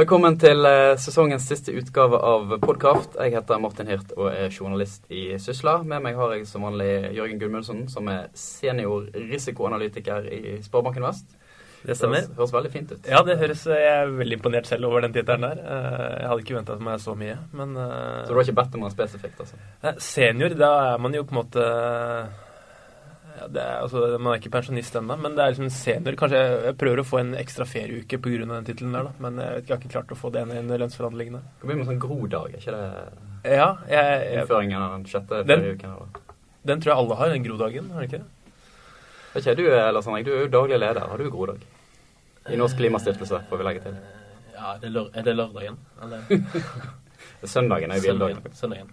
Velkommen til eh, sesongens siste utgave av Podkraft. Jeg heter Martin Hirt og er journalist i Sysla. Med meg har jeg som vanlig Jørgen Gudmundsen, som er senior risikoanalytiker i Sparebanken Vest. Det stemmer. Det høres veldig fint ut. Ja, det høres Jeg er veldig imponert selv over den tittelen der. Eh, Jeg hadde ikke venta meg så mye, men eh, Så du har ikke bedt om noe spesifikt, altså? eh, Senior, da er man jo på en måte ja, det er, altså, Man er ikke pensjonist ennå, men det er liksom senior. Kanskje jeg, jeg prøver å få en ekstra ferieuke pga. den tittelen der, da. Men jeg, vet jeg har ikke klart å få det inn i lønnsforhandlingene. Det blir med sånn grodag, er ikke det Ja, jeg, jeg, innføringen av den sjette ferieuken? eller? den tror jeg alle har, den grodagen. Har de ikke det? Vet ikke, du Lars Henrik, du er jo daglig leder. Har du grodag? I Norsk Klimastiftelse, får vi legge til. Ja, er det, lør er det lørdagen? Eller Søndagen er jo hviledagen. søndagen?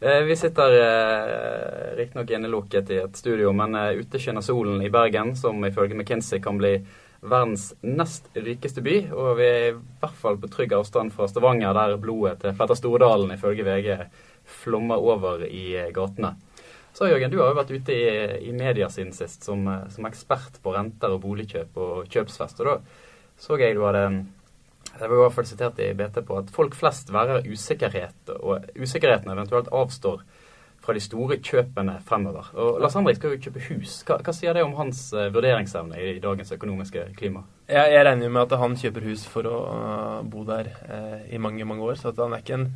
Eh, Vi sitter eh, riktignok innelukket i et studio, men eh, ute skinner solen i Bergen, som ifølge McKinsey kan bli verdens nest rikeste by. Og vi er i hvert fall på trygg avstand fra Stavanger, der blodet til Petter Stordalen ifølge VG flommer over i eh, gatene. Så Jørgen, du har jo vært ute i, i media siden sist som, eh, som ekspert på renter og boligkjøp og kjøpsfest. Og da så jeg du hadde det var i hvert fall sitert i BT på at folk flest værer usikkerhet, og usikkerheten eventuelt avstår fra de store kjøpene fremover. Og Lars Henrik skal jo kjøpe hus. Hva, hva sier det om hans eh, vurderingsevne i dagens økonomiske klima? Jeg, jeg regner jo med at han kjøper hus for å øh, bo der eh, i mange, mange år. Så at han er ikke en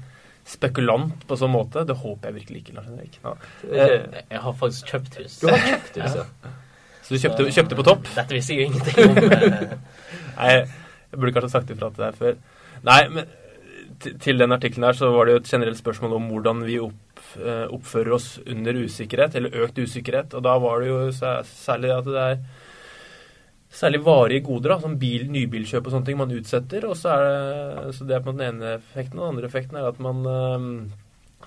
spekulant på sånn måte. Det håper jeg virkelig ikke, Lars Henrik. Ikke, Jeg, jeg har faktisk kjøpt hus. du har kjøpt hus, ja. Så du kjøpte, kjøpte på topp? Dette visste jeg jo ingenting om. eh. Nei, jeg burde kanskje sagt ifra til deg før. Nei, men til- den artikkelen her så var det jo et generelt spørsmål om hvordan vi opp, eh, oppfører oss under usikkerhet, eller økt usikkerhet. Og da var det jo særlig at det er særlig varige goder, da, som bil, nybilkjøp og sånne ting man utsetter. Og så er det, så det er på den ene effekten. Og den andre effekten er at man eh,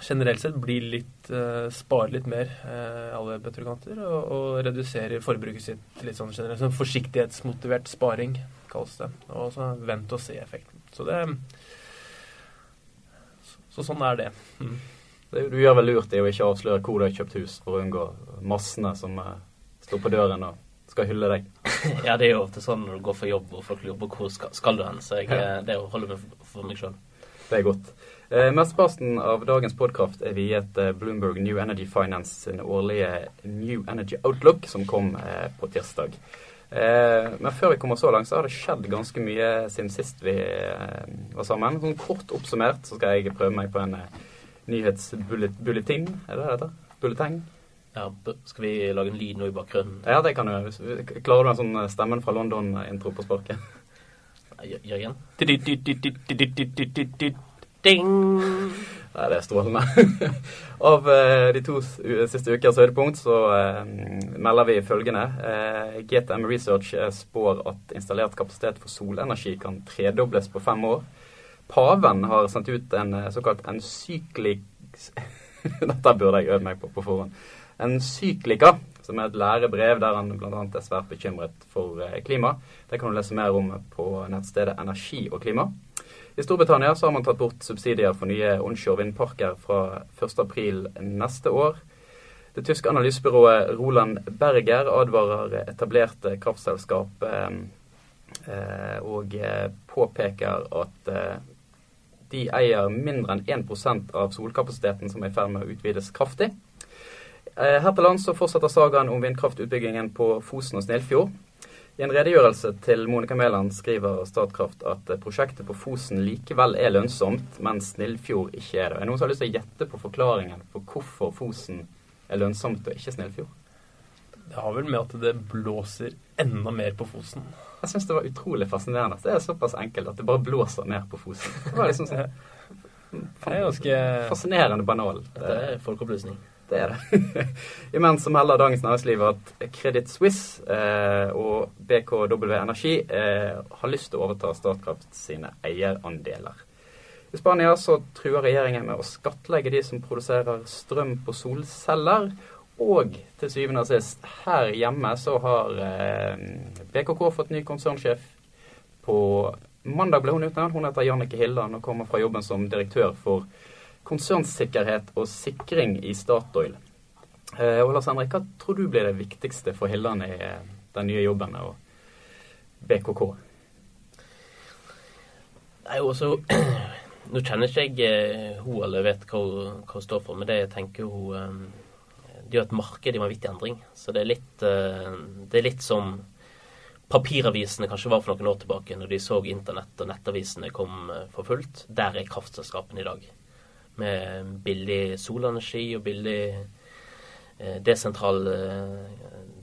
generelt sett blir litt eh, sparer litt mer alle petrokanter og, og reduserer forbruket sitt litt sånn generelt. Sånn forsiktighetsmotivert sparing kalles det. Og så vent og se-effekten. Så det så, så sånn er det. Mm. Du gjør vel lurt i å ikke avsløre hvor du har kjøpt hus, for å unngå massene som eh, står på døren og skal hylle deg. Ja, det er jo ofte sånn når du går for jobb og folk lurer på hvor skal, skal du hen. Så jeg, ja. det holder meg for, for meg sjøl. Det er godt. Eh, Mesteparten av dagens podkraft er viet eh, Bloomberg New Energy Finance sin årlige New Energy Outlook, som kom eh, på tirsdag. Eh, men før vi kommer så langt, så har det skjedd ganske mye siden sist vi eh, var sammen. Sånn kort oppsummert så skal jeg prøve meg på en eh, nyhetsbulletin. Er det det heter? Bulleteng? Ja, skal vi lage en lyd nå i bakgrunnen? Ja, det kan du gjøre. Klarer du en sånn stemmen fra London-intro på sparket? Jø- Jørgen? Ding! Nei, det er strålende. Av eh, de to siste ukers høydepunkt så eh, melder vi følgende. Eh, GTM Research eh, spår at installert kapasitet for solenergi kan tredobles på fem år. Paven har sendt ut en eh, såkalt encyklik... Dette burde jeg øvd meg på på forhånd. En syklika, som er et lærebrev der han bl.a. er svært bekymret for eh, klima. Det kan du lese mer om på nettstedet Energi og klima. I Storbritannia har man tatt bort subsidier for nye onshore vindparker fra 1.4 neste år. Det tyske analysebyrået Roland Berger advarer etablerte kraftselskap eh, eh, og påpeker at eh, de eier mindre enn 1% av solkapasiteten som er i ferd med å utvides kraftig. Eh, Her til lands fortsetter sagaen om vindkraftutbyggingen på Fosen og Snillfjord. I en redegjørelse til Monica Mæland skriver Statkraft at eh, prosjektet på Fosen likevel er lønnsomt, mens Snillfjord ikke er det. Er det noen som har lyst til å gjette på forklaringen på hvorfor Fosen er lønnsomt og ikke Snillfjord? Det har vel med at det blåser enda mer på Fosen. Jeg syns det var utrolig fascinerende. Det er såpass enkelt at det bare blåser mer på Fosen. Det var liksom sånn Det er ganske fascinerende banal. Det er folkeopplysning. Det er det. Imens så melder Dagens Næringsliv at Credit Suisse eh, og BKW Energi eh, har lyst til å overta Statkraft sine eierandeler. I Spania så truer regjeringen med å skattlegge de som produserer strøm på solceller. Og til syvende og sist, her hjemme så har eh, BKK fått ny konsernsjef. På mandag ble hun utnevnt. Hun heter Jannike Hilland og kommer fra jobben som direktør for konsernsikkerhet og sikring i Statoil. Eh, og Lars Henrik, hva tror du blir det viktigste for Hilland i eh, den nye jobben og BKK? Nei, også, Nå kjenner ikke jeg hun eller vet hva hun, hva hun står for, men det jeg tenker hun er jo et marked i vanvittig endring. Så det er litt, eh, det er litt som papiravisene kanskje var for noen år tilbake, når de så internett og nettavisene kom eh, for fullt. Der er kraftselskapene i dag. Med billig solenergi og billig eh, desentral,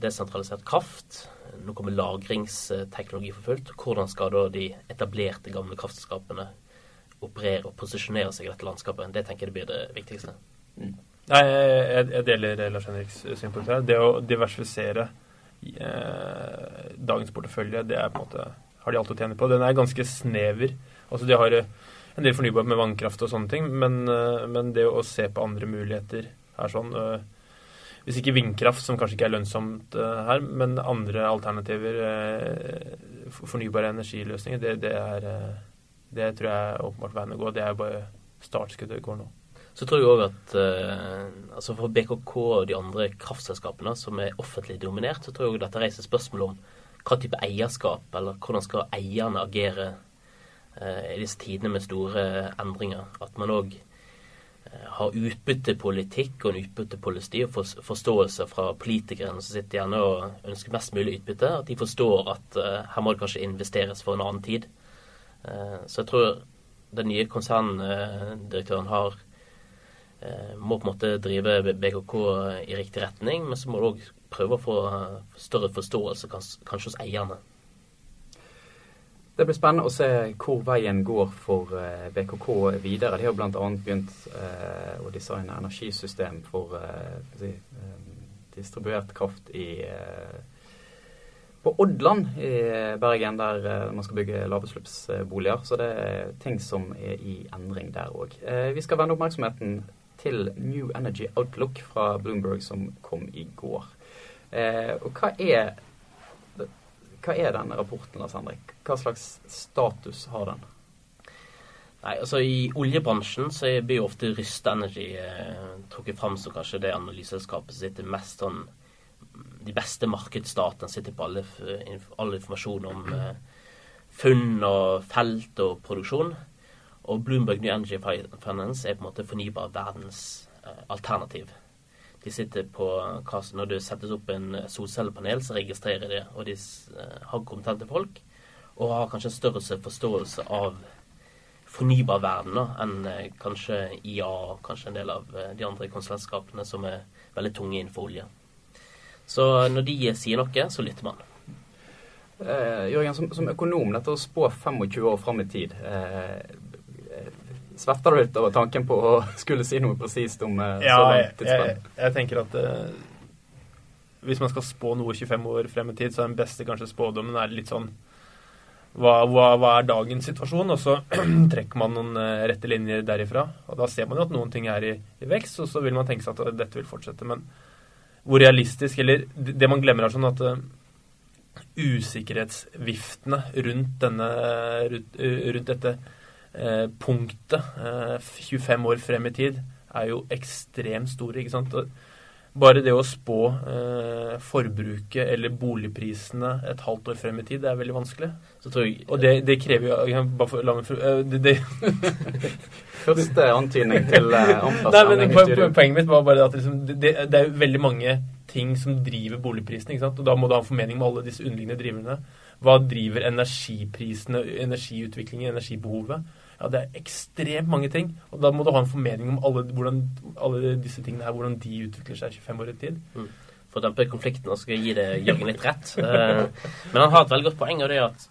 desentralisert kraft. Nå kommer lagringsteknologi for fullt. Hvordan skal da de etablerte, gamle kraftselskapene operere og posisjonere seg i dette landskapet? Det tenker jeg det blir det viktigste. Nei, jeg, jeg deler Lars Henriks synspunkt her. Det å diversifisere eh, dagens portefølje, det er på en måte har de alt å tjene på. Den er ganske snever. Altså De har eh, en del fornybar med vannkraft og sånne ting, men, eh, men det å se på andre muligheter er sånn eh, Hvis ikke vindkraft, som kanskje ikke er lønnsomt eh, her, men andre alternativer, eh, fornybare energiløsninger, det, det, er, eh, det tror jeg er åpenbart veien å gå. Det er bare startskuddet går nå. Så tror jeg òg at eh, altså for BKK og de andre kraftselskapene som er offentlig dominert, så tror jeg også dette reiser spørsmål om hva type eierskap, eller hvordan skal eierne agere eh, i disse tidene med store endringer. At man òg eh, har utbyttepolitikk og en utbyttepoliti og for, forståelse fra politikerne som sitter gjerne og ønsker mest mulig utbytte. At de forstår at eh, her må det kanskje investeres for en annen tid. Eh, så jeg tror den nye konserndirektøren har Eh, må på en måte drive BKK i riktig retning, men så må du òg prøve å få større forståelse kanskje hos eierne. Det blir spennende å se hvor veien går for eh, BKK videre. De har bl.a. begynt eh, å designe energisystem for distribuert kraft i på Oddland i Bergen, der man skal bygge lavutslippsboliger. Så det er ting som er i endring der òg. Vi skal vende oppmerksomheten til New Energy Outlook fra Bloomberg som kom i går. Eh, og hva er, hva er denne rapporten, Lars Henrik? Hva slags status har den? Nei, altså I oljebransjen så blir jo ofte Ryste Energy eh, trukket fram som kanskje det analyseselskapet som sitter mest sånn De beste markedsstatene sitter på alle, all informasjon om eh, funn og felt og produksjon. Og Bloomberg New Energy Finance er på en måte fornybar verdens eh, alternativ. De sitter på hva, Når det settes opp en solcellepanel, så registrerer de, og de eh, har kompetente folk. Og har kanskje en større forståelse av fornybarverdenen enn eh, kanskje IA og kanskje en del av eh, de andre konsulentskapene som er veldig tunge innenfor olje. Så når de sier noe, så lytter man. Eh, Jørgen, som, som, økonom, dette å spå 25 år fram i tid eh, Svetter du litt over tanken på å skulle si noe presist om eh, ja, så langt tidsspenn? Jeg, jeg, jeg, tenker at eh, hvis man skal spå noe 25 år frem i tid, så er den beste kanskje spådommen er litt sånn hva, hva, hva, er dagens situasjon? Og så trekker man noen uh, rette linjer derifra. Og da ser man jo at noen ting er i, i, vekst, og så vil man tenke seg at dette vil fortsette. Men hvor realistisk Eller det man glemmer, er sånn at uh, usikkerhetsviftene rundt, denne, rundt, rundt dette eh, punktet eh, 25 år frem i tid er jo ekstremt store. ikke sant? Bare det å spå eh, forbruket eller boligprisene et halvt år frem i tid, det er veldig vanskelig. Jeg, og det, det, krever jo bare for, La meg uh, det, det. Første antydning til uh. Poenget mitt var bare at liksom, det, det, er veldig mange ting som driver boligprisene. ikke sant? Og da må du ha en formening med alle disse underliggende driverne. Hva driver energiprisene, energiutviklingen, energibehovet? Ja, det er ekstremt mange ting. Og da må du ha en formening om alle, hvordan, alle disse tingene her, hvordan de utvikler seg 25 år i tid. Mm. For å dempe konflikten og skal gi det Jørgen litt rett. Uh, men han har et veldig godt poeng, og det er at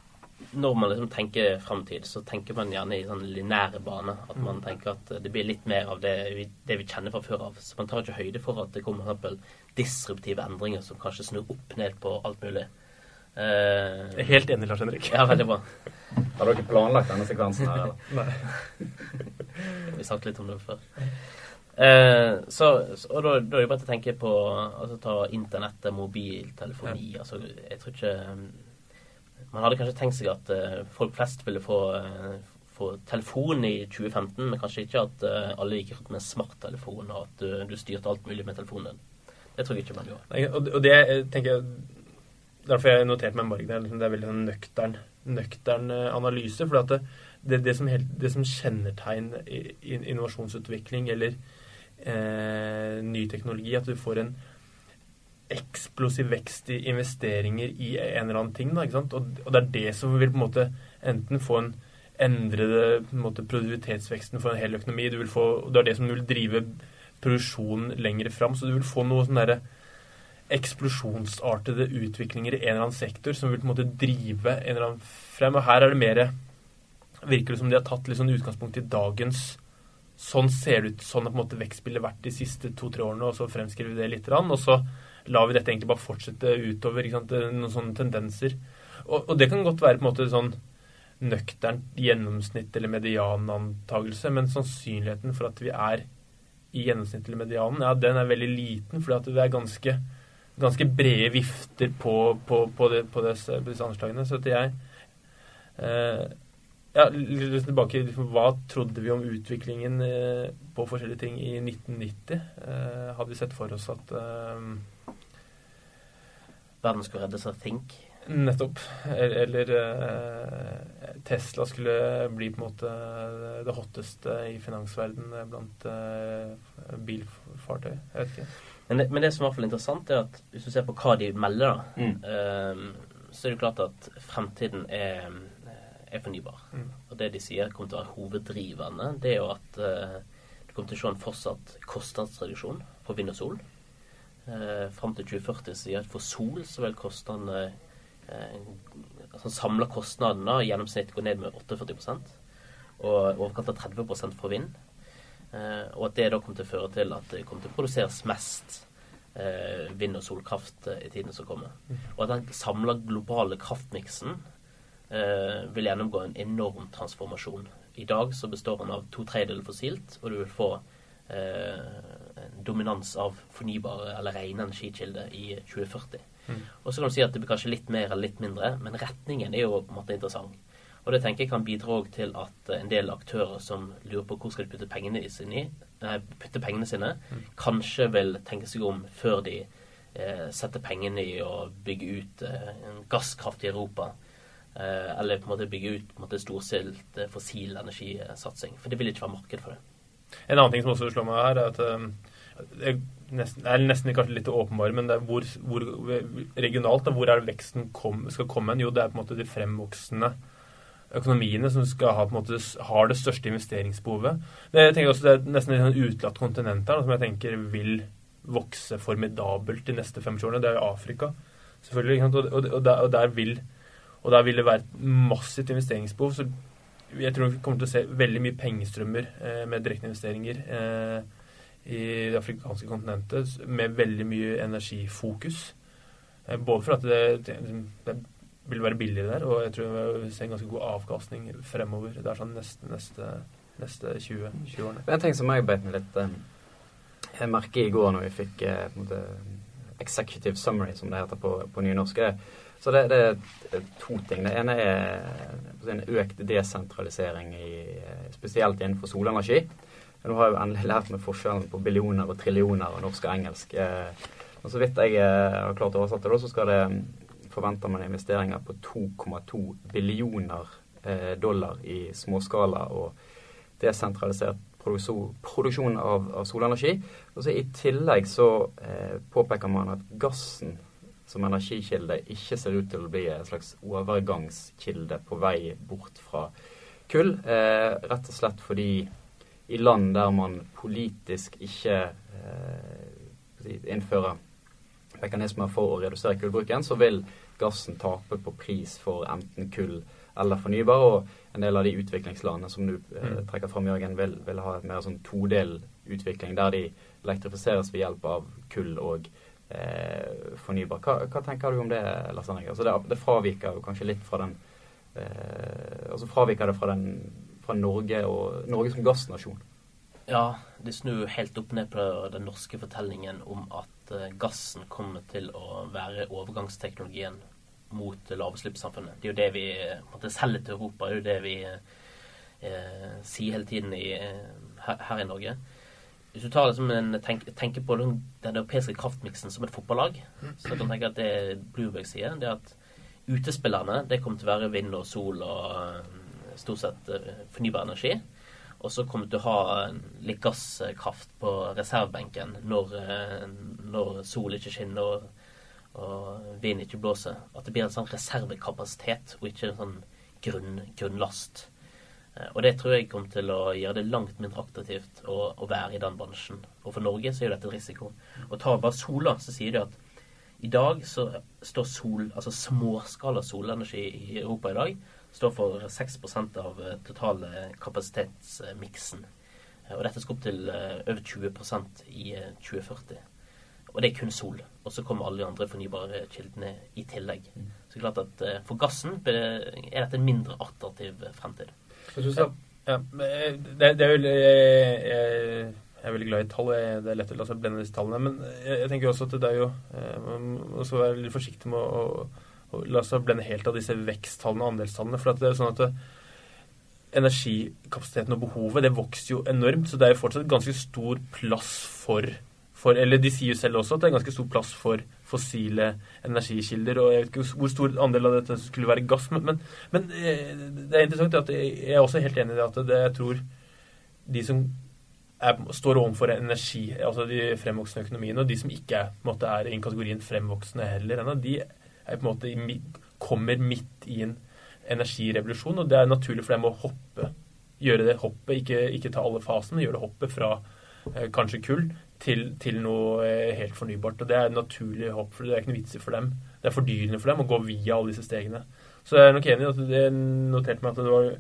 når man liksom tenker framtid, så tenker man gjerne i sånn linære bane. At man mm. tenker at det blir litt mer av det vi, det vi kjenner fra før av. Så man tar ikke høyde for at det kommer for disruptive endringer som kanskje snur opp ned på alt mulig. Uh, jeg er helt enig, Lars Henrik. Ja, veldig bra. Har dere planlagt denne sekvensen her, eller? Nei. Vi snakket litt om det før. Uh, så, og da, da er det bare til å tenke på altså ta internett, mobiltelefoni ja. altså, Jeg tror ikke um, Man hadde kanskje tenkt seg at uh, folk flest ville få, få telefon i 2015, men kanskje ikke at alle gikk rundt med smarttelefon, og at du, du styrte alt mulig med telefonen din. Det tror jeg ikke man gjør. Og det tenker jeg Derfor jeg notert meg margen. Liksom, det er veldig sånn nøktern nøktern analyse. For det, det, det, som, det, som, kjennetegner innovasjonsutvikling eller eh, ny teknologi, at du får en eksplosiv vekst i investeringer i en eller annen ting. Da, og, og, det er det som vil på en måte enten få en endrede en måte, produktivitetsveksten for en hel økonomi. Du vil få, det er det som vil drive produksjonen lenger fram. Så du vil få noe sånn derre eksplosjonsartede utviklinger i en eller annen sektor som vil på en måte drive en eller annen frem. Og her er det mer Virker det som de har tatt litt sånn utgangspunkt i dagens Sånn ser det ut, sånn har på en måte vekstbildet vært de siste to-tre årene, og så fremskriver vi det litt. Og så lar vi dette egentlig bare fortsette utover. Noen sånne tendenser. Og, og, det kan godt være på en måte sånn nøkternt gjennomsnitt eller medianantagelse, men sannsynligheten for at vi er i gjennomsnitt eller medianen, ja, den er veldig liten, fordi at det er ganske, ganske brede vifter på, på, på, det, på disse, disse, anslagene. Så at jeg eh, ja, litt tilbake Hva trodde vi om utviklingen eh, på forskjellige ting i 1990? Eh, hadde vi sett for oss at eh, Verden skulle reddes av Think? Nettopp. Eller uh, Tesla skulle bli på en måte det hotteste i finansverdenen blant uh, bilfartøy. Jeg vet ikke. Men det, men det, som er i interessant, er at hvis du ser på hva de melder, da, mm. uh, så er det klart at fremtiden er, er fornybar. Mm. Og det de sier kommer til å være hoveddrivende, det er jo at du kommer til å se en fortsatt kostnadsreduksjon på vind og sol. Uh, Fram til 2040 sier at for sol så vil kostnadene uh, altså samla kostnadene i gjennomsnitt går ned med 48% og overkant av 30 for vind. Eh, og at det da kommer til å føre til at det kommer til å produseres mest eh, vind- og solkraft i tiden som kommer. Og at den samla globale kraftmiksen vil gjennomgå en enorm transformasjon. I dag så består den av to tredjedeler fossilt, og du vil få en dominans av fornybare eller rene energikilder i 2040. Mm. Og så kan du si at det blir kanskje litt mer eller litt mindre, men retningen er jo på en måte interessant. Og det tenker jeg kan bidra til at en del aktører som lurer på hvor skal de putte pengene sine, nei, putte pengene sine mm. kanskje vil tenke seg om før de eh, setter pengene i å bygge ut eh, gasskraft i Europa. Eh, eller på en måte bygge ut på en måte storstilt eh, fossil energisatsing. For det vil ikke være marked for det. En annen ting som også slår meg her, er at um det nesten, er nesten kanskje litt åpenbare, men det er hvor, hvor regionalt, da, hvor er det veksten kom, skal komme Jo, det er på en måte de fremvoksende økonomiene som skal ha, måte, har det største investeringsbehovet. Men jeg tenker også Det er nesten et sånn utelatt kontinent her som jeg tenker vil vokse formidabelt de neste fem årene. Det er jo Afrika, selvfølgelig. Og, der, og, der, vil, og der vil det være et massivt investeringsbehov. Så jeg tror vi kommer til å se veldig mye pengestrømmer eh, med direkteinvesteringer. Eh, i det afrikanske kontinentet med veldig mye energifokus. Eh, både for at det, det vil være billigere der, og jeg tror vi ser en ganske god avkastning fremover. Det er sånn neste, neste, neste 20, 20 årene. En ting som jeg beit meg litt eh, Jeg merket i går når vi fikk eh, måte, executive summary, som det heter på, på nynorsk. Så det, det, er to ting. Det ene er en økt desentralisering, i, spesielt innenfor solenergi. Nå har jeg jo endelig lært meg forskjellen på billioner og trillioner og norsk og engelsk. Eh, og så vidt jeg eh, har klart å oversette det, så skal det forventer man investeringer på 2,2 billioner eh, dollar i småskala og desentralisert produksjon av, av solenergi. Og så I tillegg så eh, påpeker man at gassen som energikilde ikke ser ut til å bli en slags overgangskilde på vei bort fra kull. Eh, rett og slett fordi i land der man politisk ikke eh, innfører mekanismer for å redusere kullbruken, så vil gassen taper på pris for enten kull eller fornybar. Og en del av de utviklingslandene som du eh, mm. trekker fram, Jørgen, vil, vil, ha en mer sånn todel utvikling, der de elektrifiseres ved hjelp av kull og eh, fornybar. Hva, hva, tenker du om det, Lars Henrik? Altså det, det fraviker jo kanskje litt fra den eh, altså fraviker det fra den fra Norge og Norge som gassnasjon? Ja, det snur helt opp ned på den norske fortellingen om at uh, gassen kommer til å være overgangsteknologien mot lavutslippssamfunnet. Det er jo det vi måtte selge til Europa. Det er jo det vi eh, sier hele tiden i, uh, her, her, i Norge. Hvis du tar liksom en, tenk, tenker på den, den europeiske kraftmiksen som et fotballag, så kan du tenke at det Blueberg sier, det er at utespillerne, det kommer til å være vind og sol og eh, stort sett eh, fornybar energi. Og så kommer du til å ha litt gasskraft på reservebenken når, når sol ikke skinner og, og vind ikke blåser. At det blir en sånn reservekapasitet og ikke en sånn grunn, grunnlast. Og det tror jeg kommer til å gjøre det langt mindre attraktivt å, å, være i den bransjen. Og for Norge så er jo dette et risiko. Og tar bare sola, så sier de at i dag så står sol, altså småskala solenergi i Europa i dag står for 6 av eh, totale kapasitetsmiksen. Eh, og dette skal opp til eh, over 20% i 2040. Og det er kun sol. Og så kommer alle de andre fornybare kildene i tillegg. Mm. Så er klart at for gassen er dette en mindre attraktiv fremtid. Ja, ja, det, det er vel jeg, er veldig glad i tall. Det er lett å la seg blende disse tallene. Men jeg, tenker også at det er jo Man må også være litt forsiktig med å, la oss blende helt av disse veksttallene og andelstallene. For det er jo sånn at det, eh, energikapasiteten og behovet det vokser jo enormt. Så det er jo fortsatt ganske stor plass for, for Eller de sier jo selv også at det er ganske stor plass for fossile energikilder. Og jeg vet ikke hvor stor andel av dette skulle være gass. Men, men, men eh, det er interessant at jeg er også helt enig i det at det, jeg tror de som er, står overfor energi, altså de fremvoksende økonomiene, og de som ikke er, måte, er i kategorien fremvoksende heller ennå, de er, på en måte, kommer midt i en energirevolusjon, og det er naturlig for dem å hoppe. Gjøre det hoppet, ikke, ikke ta alle fasene, gjøre det hoppet fra eh, kanskje kull til, til noe eh, helt fornybart. Og det er naturlig hopp, for det er ikke noe vits for dem. Det er fordyrende for dem å gå via alle disse stegene. Så jeg er nok enig i at det noterte meg at det var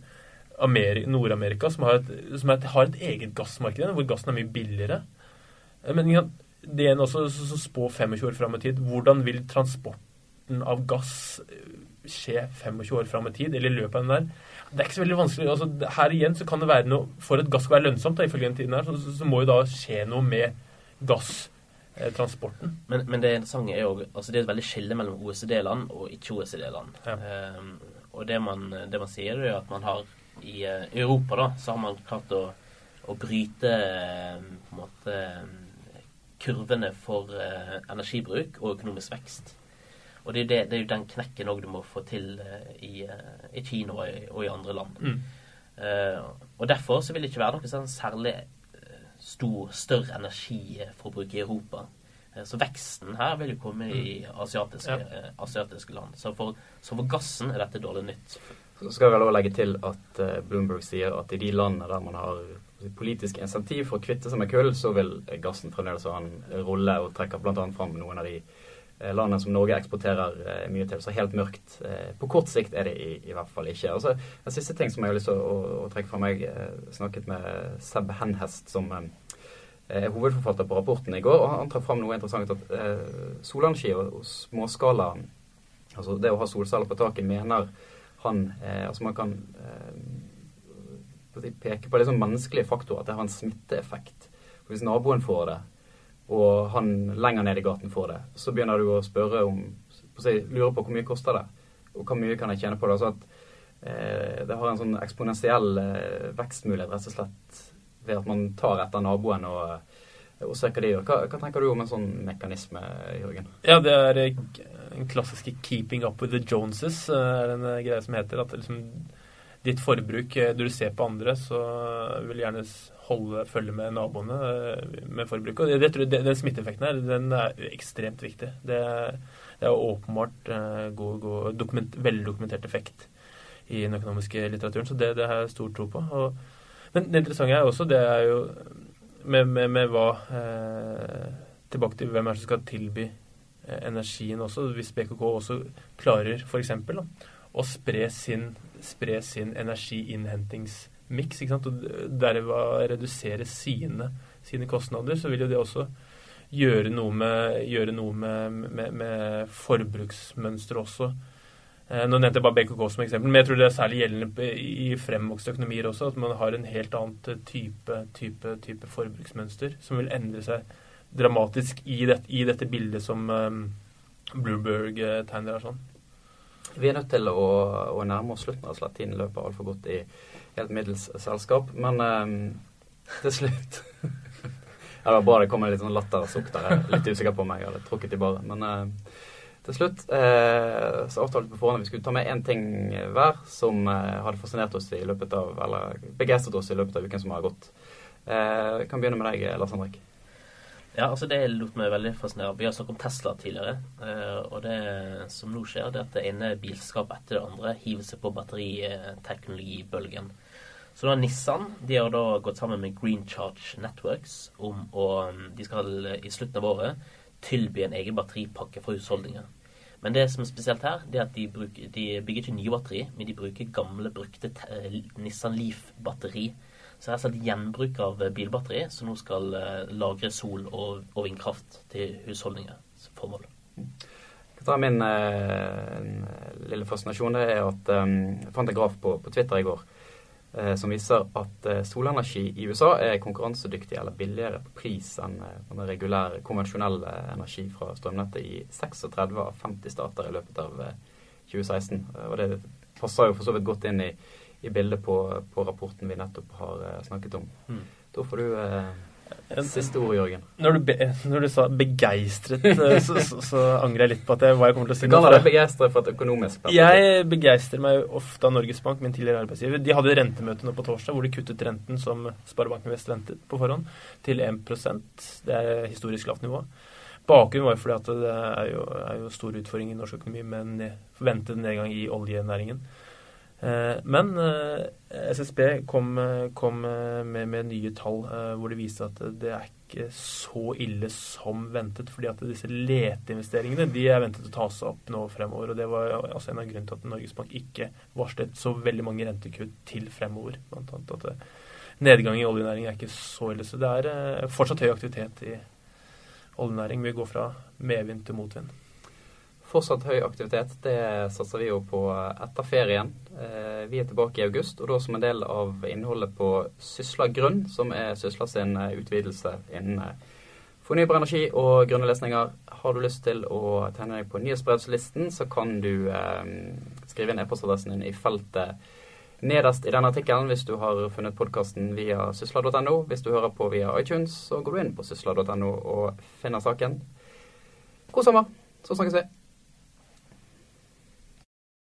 Nord-Amerika, som, har et, som et, har et eget gassmarked, hvor gassen er mye billigere. Men det er også som spår 25 år fram i tid. Hvordan vil transporten av gass eh, skje 25 år fram i tid, eller i løpet av den der? Det er ikke så veldig vanskelig. Altså, her igjen så kan det være noe For at gass skal være lønnsomt, da, ifølge den tiden her, så, så, må jo da skje noe med gasstransporten. Men, men det interessante er jo altså det er et veldig skille mellom OECD-land og ikke-OECD-land. Ja. Eh, og det man, det man sier, er at man har i uh, Europa da, så har man klart å, å bryte uh, på en måte kurvene for energibruk og økonomisk vekst. Og det er, det, det er jo den knekken òg du må få til i, i, Kina og i, og i andre land. Mm. og derfor så vil det ikke være noe sånn særlig stor, større energiforbruk i Europa. Så veksten her vil jo komme i mm. asiatiske, ja. asiatiske land. Så for, så for, gassen er dette dårlig nytt. Så skal jeg vel også legge til at Bloomberg sier at i de landene der man har politisk insentiv for å kvitte seg med kull, så vil gassen fremdeles ha en rolle, og trekker bl.a. fram noen av de landene som Norge eksporterer uh, mye til. Så helt mørkt på kort sikt er det i, i hvert fall ikke. Altså, en siste ting som jeg har lyst til å, å, å trekke fram. Jeg snakket med Seb Henhest, som er hovedforfatter på rapporten i går, og han trakk fram noe interessant. At solenergi og, og småskala, altså det å ha solceller på taket, mener han eh, Altså man kan eh, peke på liksom menneskelige faktorer, at det har en smitteeffekt. For hvis naboen får det, og han lenger ned i gaten får det, så begynner du å spørre om Lurer Lure på hvor mye koster det, og hvor mye kan jeg tjene på det. Altså at eh, det har en sånn eksponentiell eh, vekstmulighet rett og slett ved at man tar etter naboen og og søker de. Hva, hva tenker du om en sånn mekanisme, Jørgen? Ja, det er den klassiske 'keeping up with the Joneses', eh, er en eh, greie som heter. At liksom, ditt forbruk eh, Når du ser på andre, så vil gjerne holde følge med naboene med forbruket. Og det, det, den smitteeffekten her, den er ekstremt viktig. Det, det er åpenbart god, god dokument, veldokumentert effekt i den økonomiske litteraturen, så det, det har jeg stor tro på. Og, men det interessante er også, det er jo med, med, med hva eh, Tilbake til hvem er det som skal tilby eh, energien også. Hvis BKK også klarer f.eks. å spre sin, spre sin energiinnhentingsmiks og derved redusere sine, sine, kostnader, så vil jo det også gjøre noe med, gjøre noe med, med, med forbruksmønsteret også. Eh, nå nevnte jeg bare BKK som eksempel, men jeg tror det er særlig gjeldende i fremvokste økonomier også, at man har en helt annen type, type, type forbruksmønster som vil endre seg dramatisk i, det, i dette bildet som um, Bloomberg tegner her sånn. Vi er nødt til å, å nærme oss slutten av at Tiden løper altfor godt i helt middels selskap. Men um, til slutt Ja, det var bra det kom en litt sånn lattersukk der. Er litt usikker på om jeg hadde trukket i bare. Men uh, Til slutt eh, så avtalte vi på forhånd at vi skulle ta med én ting hver som eh, hadde fascinert oss i løpet av, eller begeistret oss i løpet av uken som har gått. Eh, jeg kan begynne med deg, Lars Henrik. Ja, altså det lot meg veldig fascinere. Vi har snakket om Tesla tidligere. eh, Og det som nå skjer, det er at det ene bilselskapet etter det andre hiver seg på batteriteknologibølgen. Så da Nissan de har da gått sammen med Green Charge Networks om å De skal i slutten av året tilby en egen batteripakke for husholdninger. Men det som er spesielt her, det er at de, bruker, de bygger ikke nye batteri, men de bruker gamle, brukte te- Nissan Leaf-batteri. Så er altså et gjenbruk av bilbatteri som nå skal eh, lagre sol og, og vindkraft til husholdningers formål. min eh, lille fascinasjon. Er at eh, jeg fant en graf på, på Twitter i går eh, som viser at eh, solenergi i USA er konkurransedyktig eller billigere på pris enn eh, den regulære, konvensjonelle energi fra strømnettet i 36 av 50 stater i løpet av eh, 2016. Eh, Og det passer jo for så vidt godt inn i, i bildet på, på rapporten vi nettopp har eh, snakket om. Mm. Da får du eh, siste ord, Jørgen. Når du, be, når du sa begeistret, eh, så, så, så angrer jeg litt på at jeg, hva jeg kommer til å si. Du kan være begeistret for et økonomisk perspektiv. Jeg begeistrer meg ofte av Norges Bank, min tidligere arbeidsgiver. De hadde rentemøte nå på torsdag hvor de kuttet renten som Sparebanken Vest ventet på forhånd, til 1% Det er historisk lavt nivå. Bakgrunnen var jo fordi at det er jo, er jo stor utfordring i norsk økonomi med en forventet nedgang i oljenæringen. Eh, Men eh, SSB kom, eh, kom med, med nye tall hvor det viste at det er ikke så ille som ventet. fordi at disse leteinvesteringene de er ventet å ta seg opp nå fremover. og Det var altså en av grunnene til at Norges Bank ikke varslet så veldig mange rentekutt til fremover. Blant annet at nedgang i oljenæringen er ikke så ille. Så det er fortsatt høy aktivitet i oljenæring. Vi går fra medvind til motvind. Fortsatt høy aktivitet. Det satser vi jo på etter ferien. Eh, Vi er tilbake i august, og da som en del av innholdet på Sysla grønn, som er Sysla sin eh, utvidelse innen eh, fornybar energi og grønne løsninger. Har du lyst til å tegne deg på nyhetsbrevslisten, så kan du skrive inn e-postadressen din i feltet nederst i denne artikkelen hvis du har funnet podkasten via sysla.no. Hvis du hører på via iTunes, så går du inn på sysla.no og finner saken. God sommer, så snakkes vi.